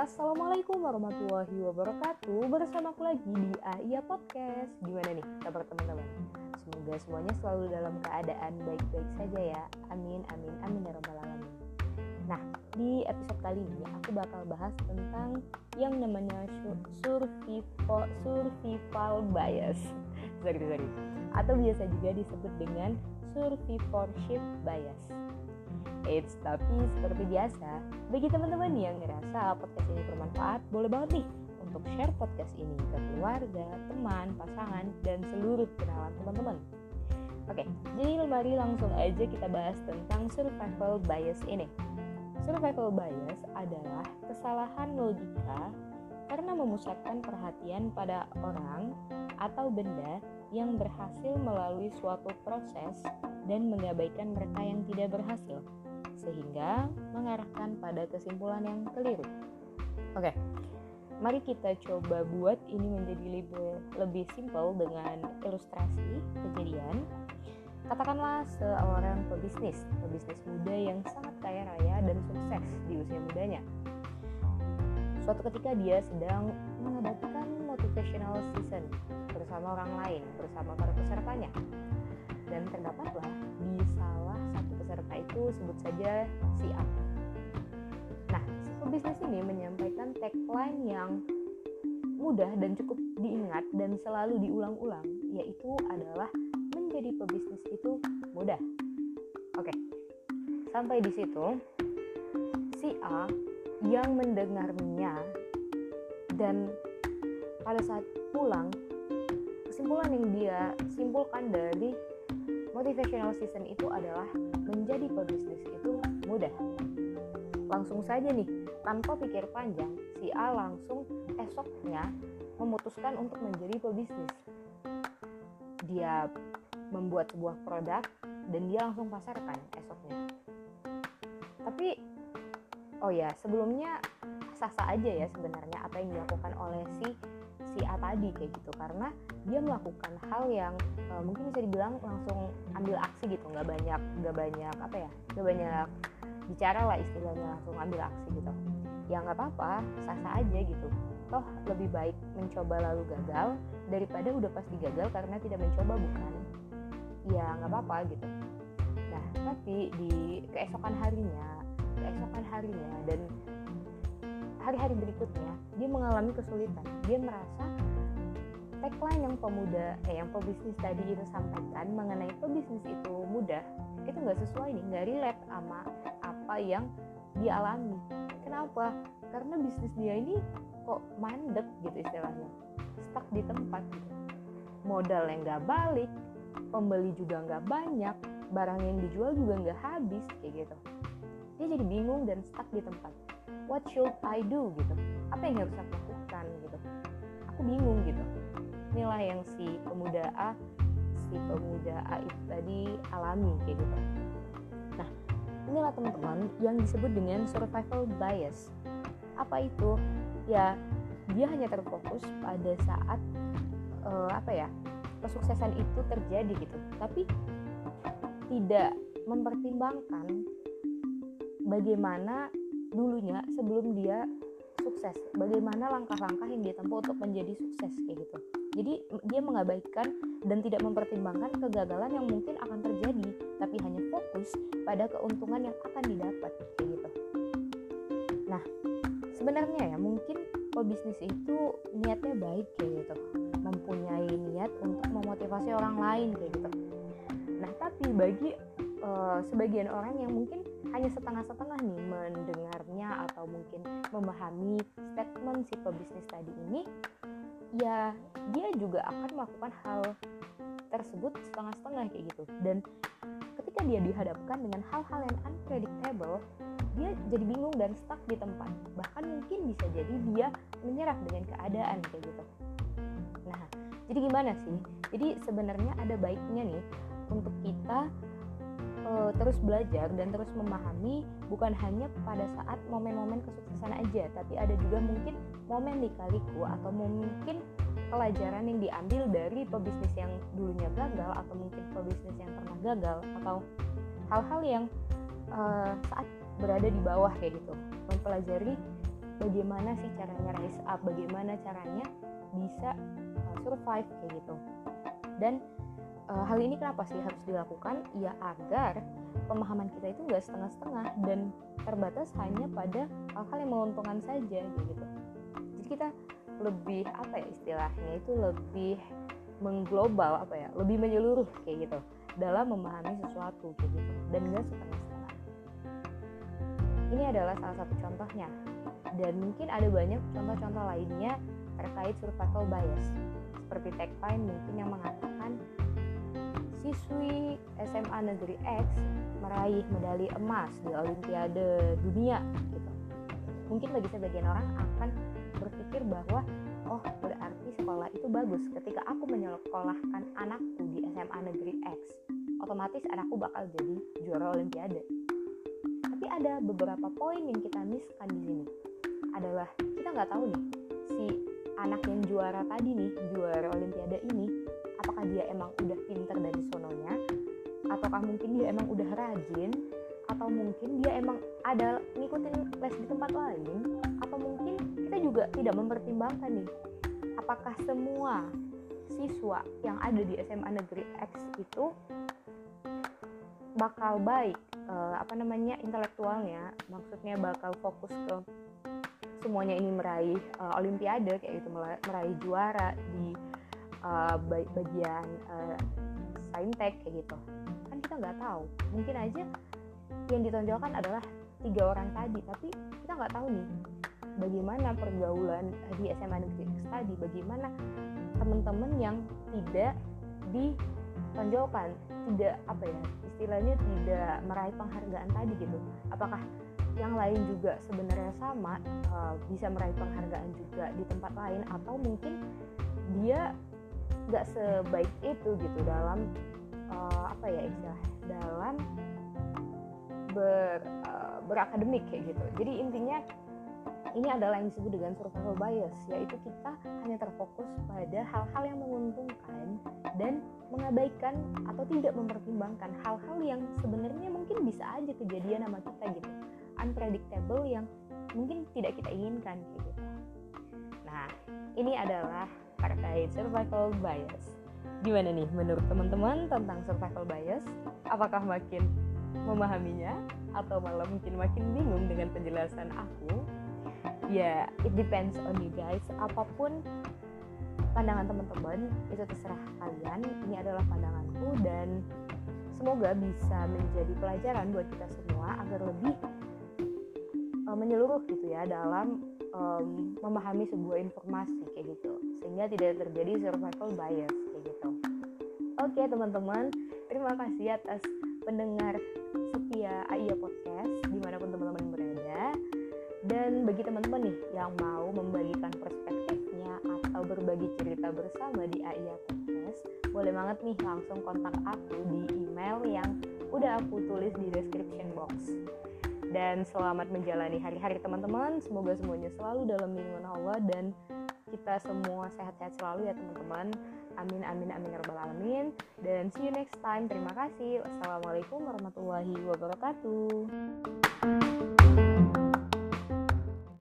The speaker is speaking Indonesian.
Assalamualaikum warahmatullahi wabarakatuh. Bersama aku lagi di AIA Podcast. Gimana nih kabar teman-teman? Semoga semuanya selalu dalam keadaan baik-baik saja ya. Amin, amin, amin ya rabbal alamin. Nah, di episode kali ini aku bakal bahas tentang yang namanya survival bias. Sorry, sorry. Atau biasa juga disebut dengan survivorship bias Eits, tapi seperti biasa, bagi teman-teman yang ngerasa podcast ini bermanfaat, boleh banget nih untuk share podcast ini ke keluarga, teman, pasangan, dan seluruh kenalan teman-teman. Oke, jadi mari langsung aja kita bahas tentang survival bias ini. Survival bias adalah kesalahan logika karena memusatkan perhatian pada orang atau benda yang berhasil melalui suatu proses dan mengabaikan mereka yang tidak berhasil sehingga mengarahkan pada kesimpulan yang keliru. Oke, mari kita coba buat ini menjadi lebih, lebih simpel dengan ilustrasi kejadian. Katakanlah seorang pebisnis, pebisnis muda yang sangat kaya raya dan sukses di usia mudanya. Suatu ketika dia sedang mengadakan motivational season bersama orang lain, bersama para pesertanya. Dan terdapatlah di salah peserta itu sebut saja si A. Nah, pebisnis ini menyampaikan tagline yang mudah dan cukup diingat dan selalu diulang-ulang, yaitu adalah menjadi pebisnis itu mudah. Oke, sampai di situ si A yang mendengarnya dan pada saat pulang kesimpulan yang dia simpulkan dari motivational season itu adalah menjadi pebisnis itu mudah. Langsung saja nih, tanpa pikir panjang, si A langsung esoknya memutuskan untuk menjadi pebisnis. Dia membuat sebuah produk dan dia langsung pasarkan esoknya. Tapi, oh ya, sebelumnya sah-sah aja ya sebenarnya apa yang dilakukan oleh si si A tadi kayak gitu. Karena dia melakukan hal yang uh, mungkin bisa dibilang langsung ambil aksi gitu. Nggak banyak nggak banyak apa ya nggak banyak bicara lah istilahnya langsung ambil aksi gitu. Ya nggak apa-apa sah-sah aja gitu. Toh lebih baik mencoba lalu gagal daripada udah pasti gagal karena tidak mencoba bukan? Ya nggak apa-apa gitu. Nah tapi di keesokan harinya keesokan harinya dan hari-hari berikutnya dia mengalami kesulitan. Dia merasa tagline yang pemuda eh yang pebisnis tadi itu sampaikan mengenai pebisnis itu mudah itu nggak sesuai nih nggak relate sama apa yang dia alami. Kenapa? Karena bisnis dia ini kok mandek gitu istilahnya stuck di tempat gitu. modal yang nggak balik pembeli juga nggak banyak barang yang dijual juga nggak habis kayak gitu. Dia jadi bingung dan stuck di tempat what should I do gitu. Apa yang harus aku lakukan gitu. Aku bingung gitu. Inilah yang si pemuda A si pemuda A itu tadi alami kayak gitu. Nah inilah teman-teman yang disebut dengan survival bias. Apa itu? Ya dia hanya terfokus pada saat uh, apa ya kesuksesan itu terjadi gitu. Tapi tidak mempertimbangkan bagaimana dulunya sebelum dia sukses. Bagaimana langkah-langkah yang dia tempuh untuk menjadi sukses kayak gitu. Jadi dia mengabaikan dan tidak mempertimbangkan kegagalan yang mungkin akan terjadi tapi hanya fokus pada keuntungan yang akan didapat kayak gitu. Nah sebenarnya ya mungkin pebisnis itu niatnya baik kayak gitu. Mempunyai niat untuk memotivasi orang lain kayak gitu. Nah tapi bagi uh, sebagian orang yang mungkin hanya setengah-setengah nih mendengarnya atau mungkin memahami statement si pebisnis tadi ini ya dia juga akan melakukan hal tersebut setengah-setengah kayak gitu. Dan ketika dia dihadapkan dengan hal-hal yang unpredictable dia jadi bingung dan stuck di tempat. Bahkan mungkin bisa jadi dia menyerah dengan keadaan kayak gitu. Nah jadi gimana sih? Jadi sebenarnya ada baiknya nih untuk kita uh, terus belajar dan terus memahami bukan hanya pada saat momen-momen kesuksesan aja tapi ada juga mungkin momen di kaliku atau mungkin pelajaran yang diambil dari pebisnis yang dulunya gagal atau mungkin pebisnis yang pernah gagal atau hal-hal yang uh, saat berada di bawah kayak gitu. Mempelajari bagaimana sih caranya rise up bagaimana caranya bisa uh, survive kayak gitu. Dan uh, hal ini kenapa sih harus dilakukan? Ya agar pemahaman kita itu nggak setengah-setengah dan terbatas hanya pada hal-hal yang menguntungkan saja gitu. Jadi kita lebih apa ya istilahnya itu lebih mengglobal apa ya lebih menyeluruh kayak gitu dalam memahami sesuatu kayak gitu dan nggak setengah-setengah. Ini adalah salah satu contohnya. Dan mungkin ada banyak contoh-contoh lainnya terkait survival bias. Seperti tagline mungkin yang mengatakan siswi SMA Negeri X meraih medali emas di Olimpiade Dunia gitu. Mungkin bagi sebagian orang akan berpikir bahwa oh berarti sekolah itu bagus ketika aku menyekolahkan anakku di SMA Negeri X otomatis anakku bakal jadi juara Olimpiade. Tapi ada beberapa poin yang kita miskan di sini adalah kita nggak tahu nih si anak yang juara tadi nih juara Olimpiade ini apakah dia emang udah pinter dari sononya ataukah mungkin dia emang udah rajin atau mungkin dia emang ada ngikutin les di tempat lain atau mungkin kita juga tidak mempertimbangkan nih apakah semua siswa yang ada di SMA Negeri X itu bakal baik uh, apa namanya intelektualnya maksudnya bakal fokus ke semuanya ini meraih uh, olimpiade kayak gitu meraih juara di uh, bagian uh, saintek kayak gitu. Kan kita nggak tahu. Mungkin aja yang ditonjolkan adalah tiga orang tadi tapi kita nggak tahu nih bagaimana pergaulan di SMA negeri X tadi bagaimana teman-teman yang tidak ditonjolkan tidak apa ya istilahnya tidak meraih penghargaan tadi gitu. Apakah yang lain juga sebenarnya sama uh, bisa meraih penghargaan juga di tempat lain atau mungkin dia nggak sebaik itu gitu dalam uh, apa ya istilah dalam ber uh, berakademik kayak gitu. Jadi intinya ini adalah yang disebut dengan survival bias yaitu kita hanya terfokus pada hal-hal yang menguntungkan dan mengabaikan atau tidak mempertimbangkan hal-hal yang sebenarnya mungkin bisa aja kejadian sama kita gitu. Unpredictable yang mungkin tidak kita inginkan kayak gitu. Nah ini adalah terkait survival bias. Gimana nih menurut teman-teman tentang survival bias? Apakah makin memahaminya atau malah mungkin makin bingung dengan penjelasan aku? Ya, yeah, it depends on you guys. Apa pun pandangan teman-teman itu terserah kalian. Ini adalah pandanganku dan semoga bisa menjadi pelajaran buat kita semua agar lebih uh, menyeluruh gitu ya dalam um, memahami sebuah informasi kayak gitu. Sehingga tidak terjadi survival bias kayak gitu. Oke teman-teman. Terima kasih atas pendengar setia AIA Podcast di mana pun teman-teman berada. Dan bagi teman-teman nih yang mau membagikan perspektifnya atau berbagi cerita bersama di AIA Podcast boleh banget nih langsung kontak aku di email yang udah aku tulis di description box dan selamat menjalani hari-hari teman-teman. Semoga semuanya selalu dalam lindungan Allah dan kita semua sehat-sehat selalu ya teman-teman. Amin amin amin ya rabbal alamin. Dan see you next time. Terima kasih. Wassalamualaikum warahmatullahi wabarakatuh